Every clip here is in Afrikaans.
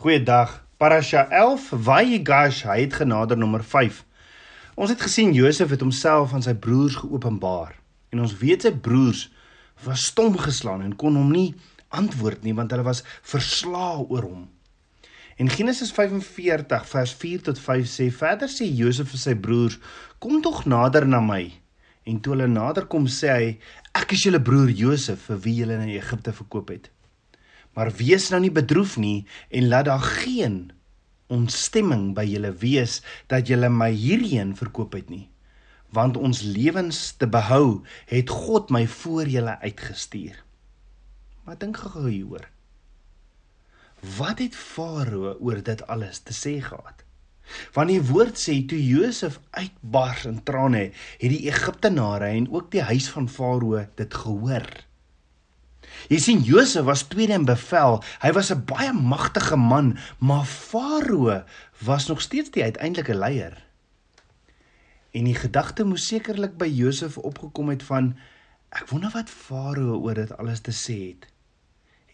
Goeiedag. Parasha 11 Vayigash, hy het genader nommer 5. Ons het gesien Josef het homself aan sy broers geopenbaar. En ons weet sy broers was stom geslaan en kon hom nie antwoord nie want hulle was verslae oor hom. En Genesis 45 vers 4 tot 5 sê verder sê Josef vir sy broers: "Kom tog nader na my." En toe hulle nader kom sê hy: "Ek is julle broer Josef vir wie julle na Egipte verkoop het." Maar wees nou nie bedroef nie en laat daar geen ontstemming by julle wees dat julle my hierheen verkoop het nie. Want ons lewens te behou, het God my voor julle uitgestuur. Maar dink gou hieroor. Wat het Farao oor dit alles te sê gehad? Want die woord sê toe Josef uitbars in trane, het die Egiptenare en ook die huis van Farao dit gehoor. Jy sien Josef was tweede in bevel. Hy was 'n baie magtige man, maar Farao was nog steeds die uiteindelike leier. En die gedagte moes sekerlik by Josef opgekom het van ek wonder wat Farao oor dit alles te sê het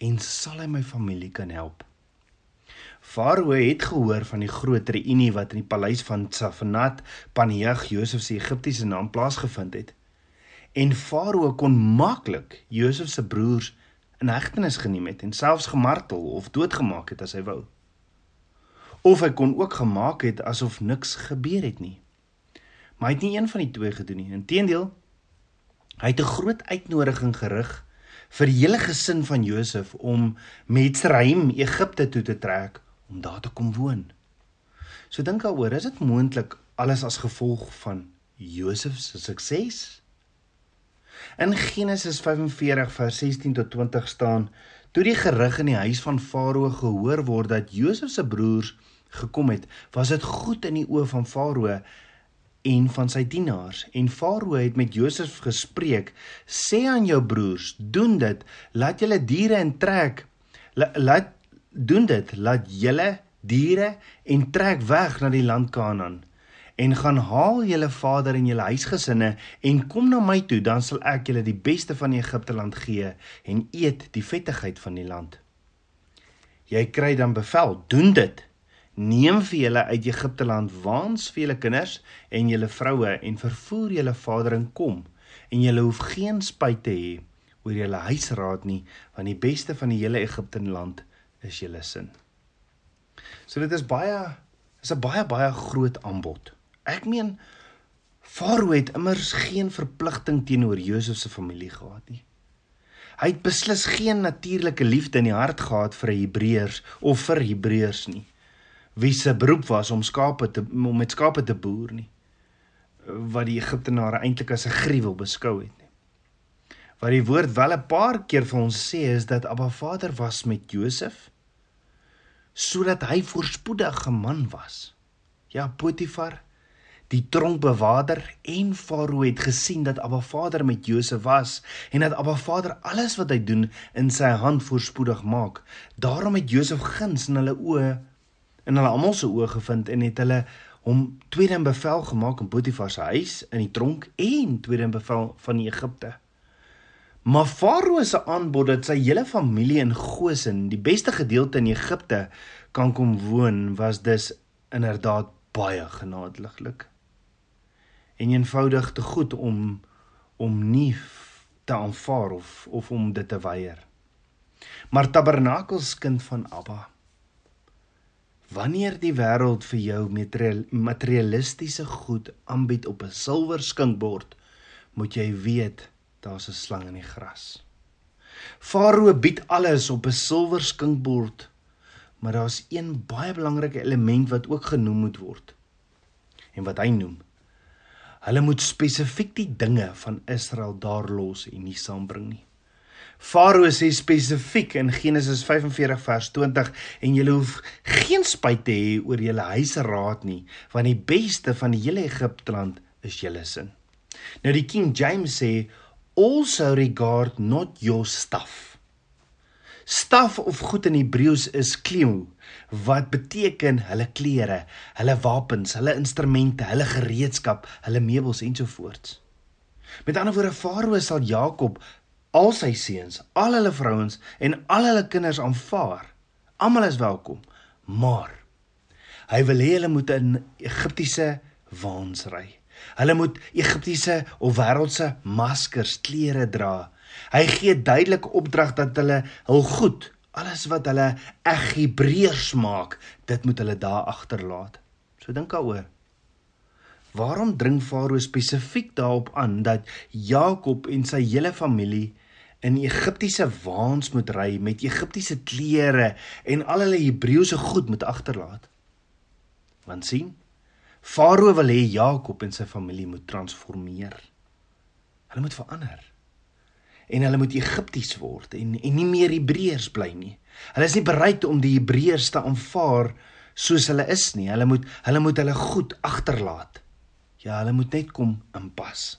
en sal hy my familie kan help. Farao het gehoor van die groot reunie wat in die paleis van Safanat Paneag Josef se Egiptiese naam plaasgevind het. En Farao kon maklik Josef se broers in hegtenis geneem het en selfs gemartel of doodgemaak het as hy wou. Of hy kon ook gemaak het asof niks gebeur het nie. Maar hy het nie een van die twee gedoen nie. Inteendeel, hy het 'n groot uitnodiging gerig vir die hele gesin van Josef om met Sraim Egipte toe te trek om daar te kom woon. So dink daaroor, is dit moontlik alles as gevolg van Josef se sukses? In Genesis 45 vers 16 tot 20 staan: Toe die gerug in die huis van Farao gehoor word dat Josef se broers gekom het, was dit goed in die oë van Farao en van sy dienaars. En Farao het met Josef gespreek: "Sê aan jou broers, doen dit, laat julle diere en trek laat doen dit, laat julle diere en trek weg na die land Kanaan." En gaan haal julle vader en julle huisgesinne en kom na my toe dan sal ek julle die beste van Egipte land gee en eet die vettigheid van die land. Jy kry dan bevel, doen dit. Neem vir julle uit Egipte land waans vir julle kinders en julle vroue en vervoer julle vader en kom en julle hoef geen spyt te hê oor julle huisraad nie want die beste van die hele Egipte land is julle sin. So dit is baie is 'n baie baie groot aanbod. Ek meen Farao het immers geen verpligting teenoor Josef se familie gehad nie. Hy het beslis geen natuurlike liefde in die hart gehad vir Hebreërs of vir Hebreërs nie. Wie se beroep was om skape te om met skape te boer nie. Wat die Egiptenare eintlik as 'n gruwel beskou het nie. Wat die woord wel 'n paar keer vir ons sê is dat Abba Vader was met Josef sodat hy voorspoedig 'n man was. Ja, Potifar Die tronkbewaarder en Farao het gesien dat Abba Vader met Josef was en dat Abba Vader alles wat hy doen in sy hand voorspoedig maak. Daarom het Josef guns in hulle oë in hulle almal se oë gevind en het hulle hom tweede in bevel gemaak in Potifar se huis in die tronk en tweede in bevel van Egipte. Maar Farao se aanbod dat sy hele familie in Goshen, die beste gedeelte in Egipte, kan kom woon, was dus inderdaad baie genadiglik en eenvoudig te goed om om nie te aanvaar of of om dit te weier. Maar tabernakels kind van Abba. Wanneer die wêreld vir jou materialistiese goed aanbied op 'n silwer skinkbord, moet jy weet daar's 'n slang in die gras. Farao bied alles op 'n silwer skinkbord, maar daar's een baie belangrike element wat ook genoem moet word. En wat hy noem Hulle moet spesifiek die dinge van Israel daar los en nie saambring nie. Farao sê spesifiek in Genesis 45 vers 20 en julle hoef geen spyt te hê oor julle huisraad nie want die beste van die hele Egipteland is julle sin. Nou die King James sê also regard not your stuff Staf of goed in Hebreëus is kleu wat beteken hulle klere, hulle wapens, hulle instrumente, hulle gereedskap, hulle meubels ensovoorts. Met ander woorde Farao sal Jakob al sy seuns, al hulle vrouens en al hulle kinders aanvaar. Almal is welkom, Maar hy wil hê hulle moet in Egiptiese waans ry. Hulle moet Egiptiese of wêreldse maskers, klere dra. Hy gee duidelike opdrag dat hulle hul goed, alles wat hulle eg Hebreërs maak, dit moet hulle daar agterlaat. So dink daaroor. Waarom dring Farao spesifiek daarop aan dat Jakob en sy hele familie in Egiptiese waans moet ry met Egiptiese klere en al hulle Hebreëse goed moet agterlaat? Want sien, Farao wil hê Jakob en sy familie moet transformeer. Hulle moet verander. En hulle moet Egipties word en en nie meer Hebreërs bly nie. Hulle is nie bereid om die Hebreërs te aanvaar soos hulle is nie. Hulle moet hulle moet hulle goed agterlaat. Ja, hulle moet net kom inpas.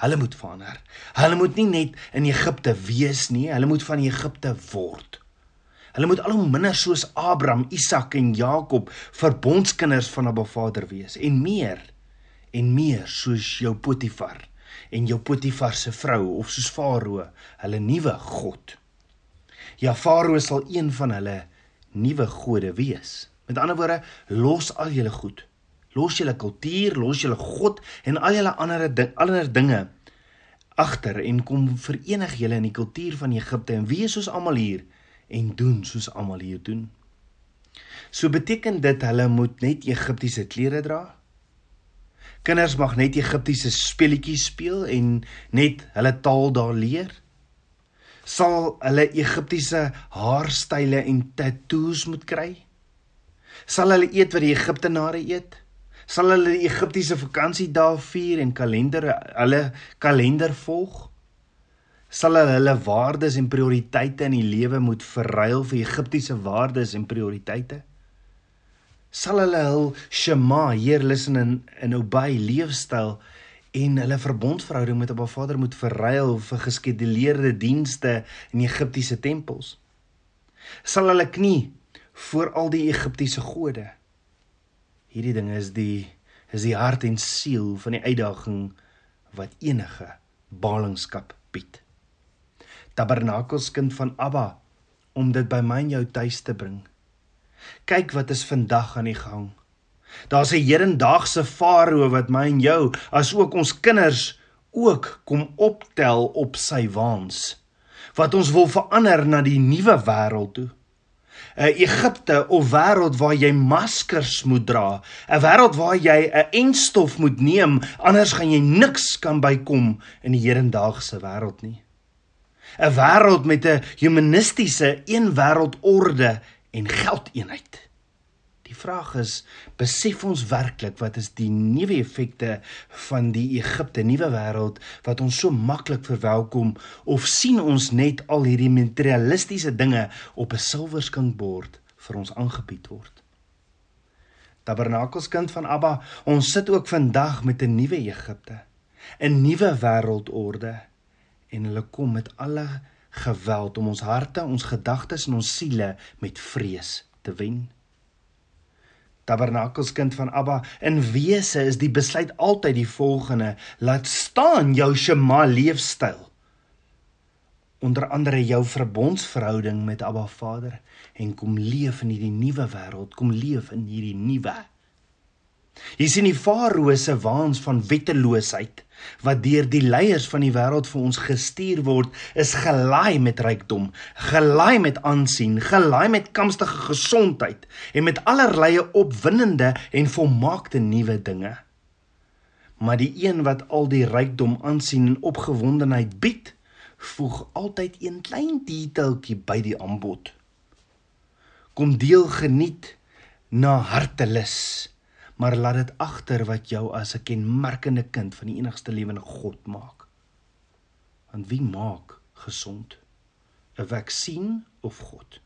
Hulle moet verander. Hulle moet nie net in Egipte wees nie, hulle moet van Egipte word. Hulle moet al hoe minder soos Abraham, Isak en Jakob verbondskinders van 'n Vader wees en meer en meer soos jou Potifar en jou Potifar se vrou of soos Farao, hulle nuwe god. Ja, Farao sal een van hulle nuwe gode wees. Met ander woorde, los al julle goed los julle kultuur, los julle God en al julle ander ding, ander dinge agter en kom verenig julle in die kultuur van Egipte en wees soos almal hier en doen soos almal hier doen. So beteken dit hulle moet net Egiptiese klere dra? Kinders mag net Egiptiese speletjies speel en net hulle taal daar leer? Sal hulle Egiptiese haarstyle en tatoeëes moet kry? Sal hulle eet wat die Egiptenare eet? sal hulle die Egiptiese vakansie daar vier en kalender hulle kalender volg sal hulle hulle waardes en prioriteite in die lewe moet verruil vir Egiptiese waardes en prioriteite sal hulle hul shema hier luister in in obey leefstyl en hulle verbondverhouding met 'n Vader moet verruil vir geskeduleerde dienste in Egiptiese tempels sal hulle knie voor al die Egiptiese gode hierdie ding is die is die hart en siel van die uitdaging wat enige ballingskap bied. Tabernakels kind van Abba om dit by my en jou tuis te bring. Kyk wat is vandag aan die gang. Daar's 'n hedendaagse farao wat my en jou as ook ons kinders ook kom optel op sy waans wat ons wil verander na die nuwe wêreld toe. 'n Egipte of wêreld waar jy maskers moet dra, 'n wêreld waar jy 'n enstof moet neem, anders gaan jy niks kan bykom in die hedendaagse wêreld nie. 'n Wêreld met 'n humanistiese een wêreldorde en geldeenheid. Die vraag is, besef ons werklik wat is die nuwe effekte van die Egipte nuwe wêreld wat ons so maklik verwelkom of sien ons net al hierdie materialistiese dinge op 'n silwerskinkbord vir ons aangebied word? Tabernakelskind van Abba, ons sit ook vandag met 'n nuwe Egipte, 'n nuwe wêreldorde en hulle kom met alle geweld om ons harte, ons gedagtes en ons siele met vrees te wen. Tabernakelskind van Abba, in wese is die besluit altyd die volgende: laat staan jou Shema leefstyl. Onder andere jou verbondsverhouding met Abba Vader en kom leef in hierdie nuwe wêreld, kom leef in hierdie nuwe Jy sien die farao se waans van wetteloosheid wat deur die leiers van die wêreld vir ons gestuur word, is gelaai met rykdom, gelaai met aansien, gelaai met kamstige gesondheid en met allerlei opwindende en volmaakte nuwe dinge. Maar die een wat al die rykdom, aansien en opgewondenheid bied, voeg altyd een klein detailtjie by die aanbod. Kom deel geniet na hartelus maar laat dit agter wat jou as 'n kenmerkende kind van die enigste lewende God maak. Want wie maak gesond? 'n Vaksin of God?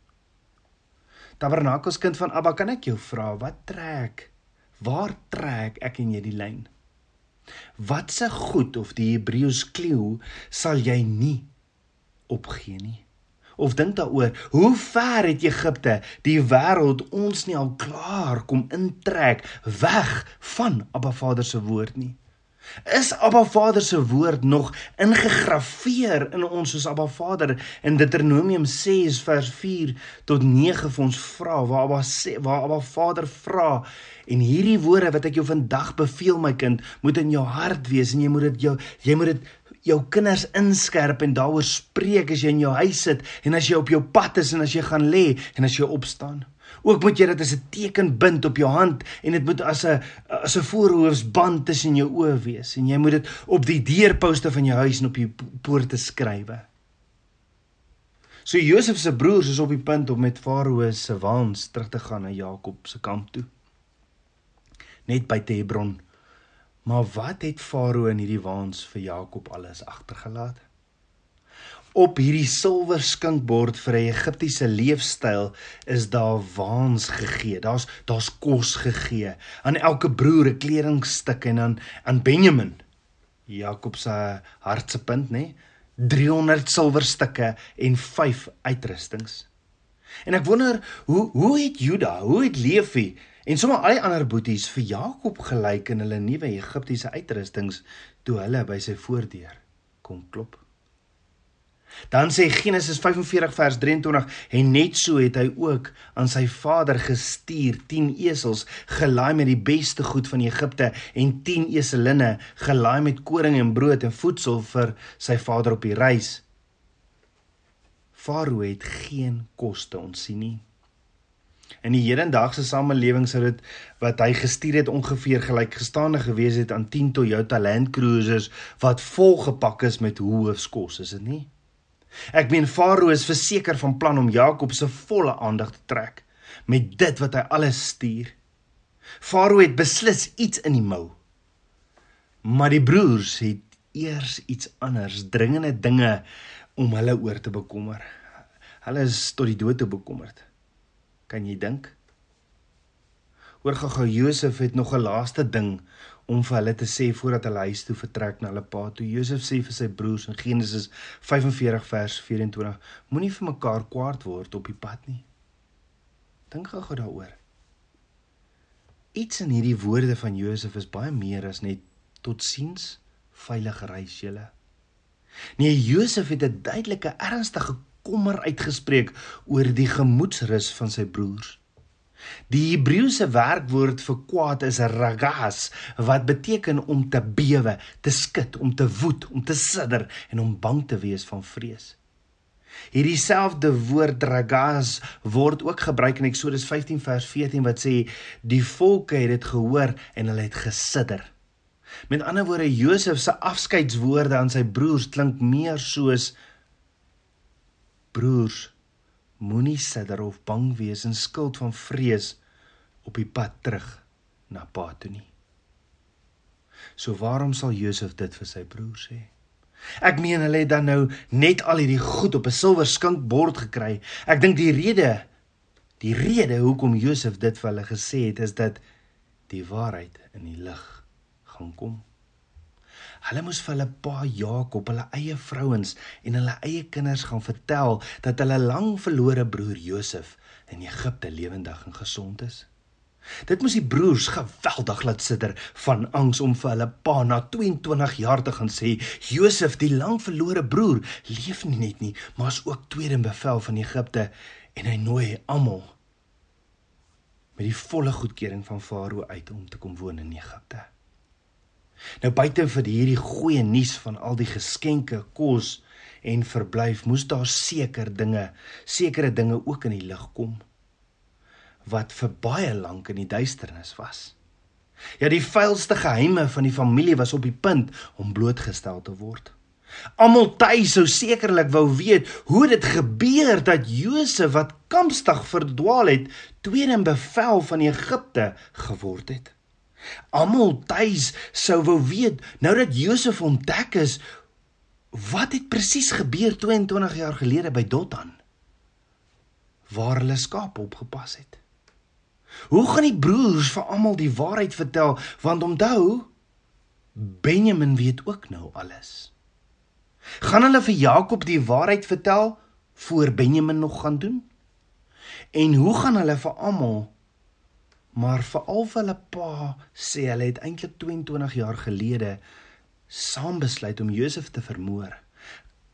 Tabernakels kind van Abba, kan ek jou vra, wat trek? Waar trek ek en jy die lyn? Watse goed of die Hebreëus kleu sal jy nie opgee nie? Of dink daaroor hoe ver het Egipte die wêreld ons nie al klaar kom intrek weg van Abba Vader se woord nie? Is Abba Vader se woord nog ingegrafieer in ons soos Abba Vader? In Deuteronomium 6 vers 4 tot 9 vir ons vra waar Abba sê waar Abba Vader vra en hierdie woorde wat ek jou vandag beveel my kind moet in jou hart wees en jy moet dit jou jy moet dit jou kinders inskerp en daaroor spreek as jy in jou huis sit en as jy op jou pad is en as jy gaan lê en as jy opstaan. Ook moet jy dit as 'n teken bind op jou hand en dit moet as 'n as 'n voorhoofsband tussen jou oë wees en jy moet dit op die deurposte van jou huis en op die poorte skrywe. So Josef se broers is op die punt om met Farao se waans terug te gaan na Jakob se kamp toe. Net by Hebron. Maar wat het Farao in hierdie waans vir Jakob alles agtergelaat? Op hierdie silwer skinkbord vir 'n Egiptiese leefstyl is daar waans gegee. Daar's daar's kos gegee aan elke broer 'n kledingstuk en aan aan Benjamin. Jakob se hartsepunt, nê? 300 silwerstukke en 5 uitrustings. En ek wonder hoe hoe het Juda, hoe het Levi En sommer al die ander boeties vir Jakob gelyk in hulle nuwe Egiptiese uitrustings toe hulle by sy voordeur kom klop. Dan sê Genesis 45 vers 23 en net so het hy ook aan sy vader gestuur 10 esels gelaai met die beste goed van Egipte en 10 eselinne gelaai met koring en brood en voedsel vir sy vader op die reis. Farao het geen koste ontsien nie. In die hedendaagse samelewing sou dit wat hy gestuur het ongeveer gelyk gestaande gewees het aan 10 Toyota Land Cruisers wat volgepak is met hoofskos, is dit nie? Ek meen Farao is verseker van plan om Jakob se volle aandag te trek met dit wat hy alles stuur. Farao het beslis iets in die mou. Maar die broers het eers iets anders, dringende dinge om hulle oor te bekommer. Hulle is tot die dood te bekommerd. Kan jy dink? Hoor gou-gou Josef het nog 'n laaste ding om vir hulle te sê voordat hulle huis toe vertrek na hulle pa toe. Josef sê vir sy broers in Genesis 45 vers 24: Moenie vir mekaar kwaad word op die pad nie. Dink gou-gou daaroor. Iets in hierdie woorde van Josef is baie meer as net totsiens, veilige reis julle. Nee, Josef het 'n duidelike ernstige kommer uitgespreek oor die gemoedsrus van sy broers. Die Hebreëse werkwoord vir kwaad is ragas wat beteken om te bewe, te skud, om te woed, om te sidder en om bang te wees van vrees. Hierdie selfde woord ragas word ook gebruik in Eksodus 15 vers 14 wat sê die volke het dit gehoor en hulle het gesidder. Met ander woorde Josef se afskeidswoorde aan sy broers klink meer soos Broers, moenie sidder of bang wees en skuld van vrees op die pad terug na Pa toe nie. So waarom sal Josef dit vir sy broers sê? Ek meen hulle het dan nou net al hierdie goed op 'n silwer skinkbord gekry. Ek dink die rede die rede hoekom Josef dit vir hulle gesê het is dat die waarheid in die lig gaan kom. Hulle moes vir hulle pa Jakob, hulle eie vrouens en hulle eie kinders gaan vertel dat hulle lang verlore broer Josef in Egipte lewendig en gesond is. Dit moes die broers geweldig laat sitter van angs om vir hulle pa na 22 jaar te gaan sê Josef, die lang verlore broer, leef nie net nie, maar is ook tweede in bevel van Egipte en hy nooi almal met die volle goedkeuring van Farao uit om te kom woon in Egipte. Nou buite vir hierdie goeie nuus van al die geskenke, kos en verblyf, moes daar seker dinge, sekere dinge ook in die lig kom wat vir baie lank in die duisternis was. Ja, die vuilste geheime van die familie was op die punt om blootgestel te word. Almal tuis sou sekerlik wou weet hoe dit gebeur dat Josef wat kampstig verdwaal het, tweede in bevel van Egipte geword het. Almal tuis sou wou weet nou dat Josef ontdek is wat het presies gebeur 22 jaar gelede by Dothan waar hulle skape opgepas het. Hoe gaan die broers vir almal die waarheid vertel want onthou Benjamin weet ook nou alles. Gaan hulle vir Jakob die waarheid vertel voor Benjamin nog gaan doen? En hoe gaan hulle vir almal Maar veral vir hulle pa sê hulle het eintlik 22 jaar gelede saam besluit om Josef te vermoor.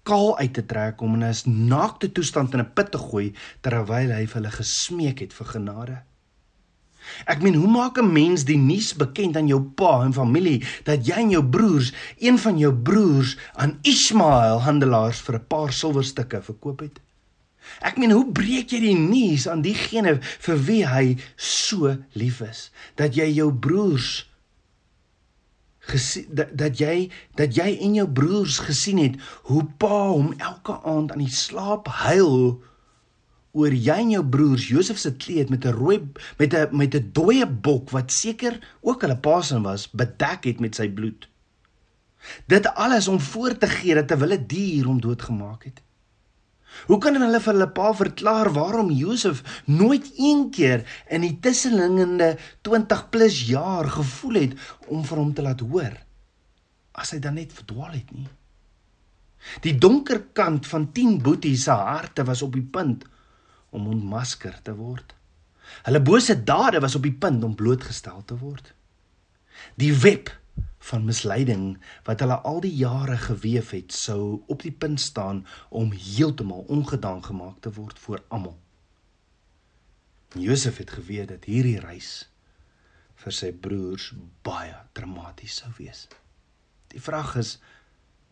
Kaal uit te trek om in 'n naakte toestand in 'n put te gooi terwyl hy vir hulle gesmeek het vir genade. Ek meen, hoe maak 'n mens die nuus bekend aan jou pa en familie dat jy en jou broers, een van jou broers aan Ismael handelaars vir 'n paar silwerstukke verkoop het? Ek meen, hoe breek jy die nuus aan diegene vir wie hy so lief is dat jy jou broers gesien dat, dat jy dat jy en jou broers gesien het hoe pa hom elke aand aan die slaap huil oor jy en jou broers Josef se kleed met 'n rooi met 'n met 'n dooie bok wat seker ook hulle pa se was bedek het met sy bloed. Dit alles om voor te gee dat 'n wille dier hom doodgemaak het. Hoe kan hulle vir hulle pa verklaar waarom Josef nooit een keer in die tussenlingende 20 plus jaar gevoel het om vir hom te laat hoor as hy dan net verdwaal het nie? Die donker kant van 10 boeties se harte was op die punt om ontmasker te word. Hulle bose dade was op die punt om blootgestel te word. Die web van misleiding wat hulle al die jare geweef het sou op die punt staan om heeltemal ongedaan gemaak te word vir almal. Josef het geweet dat hierdie reis vir sy broers baie dramaties sou wees. Die vraag is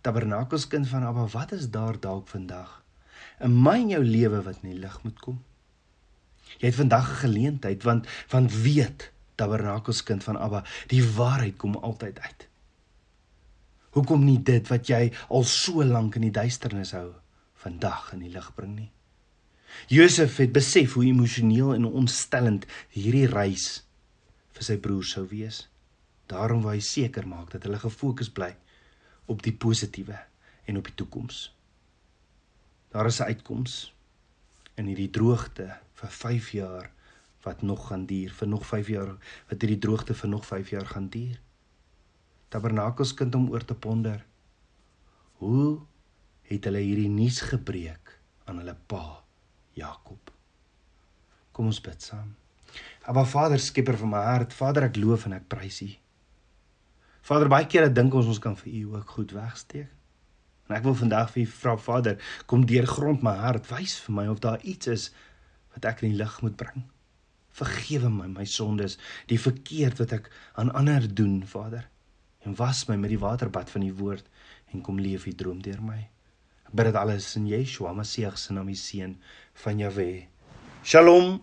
Tabernakelskind van Abba, wat is daar dalk vandag in my en jou lewe wat in die lig moet kom? Jy het vandag 'n geleentheid want want weet tabernakelskind van Abba, die waarheid kom altyd uit. Hoekom nie dit wat jy al so lank in die duisternis hou, vandag in die lig bring nie? Josef het besef hoe emosioneel en ontstellend hierdie reis vir sy broer sou wees. Daarom wou hy seker maak dat hulle gefokus bly op die positiewe en op die toekoms. Daar is 'n uitkoms in hierdie droogte vir 5 jaar wat nog gaan duur vir nog 5 jaar wat hierdie droogte vir nog 5 jaar gaan duur. Tabernakelskind om oor te ponder. Hoe het hulle hierdie nuus gebreek aan hulle pa Jakob? Kom ons bid saam. Aba Vader, skieper van my hart, Vader, ek loof en ek prys U. Vader, baie kere dink ons ons kan vir U ook goed wegsteek. En ek wil vandag vir U vra Vader, kom deurgrond my hart, wys vir my of daar iets is wat ek in die lig moet bring. Vergewe my my sondes, die verkeerd wat ek aan ander doen, Vader. En was my met die waterbad van die woord en kom leef die droom deur my. Ek bid dit alles in Yeshua Messie se naam, die seun van Jahweh. Shalom.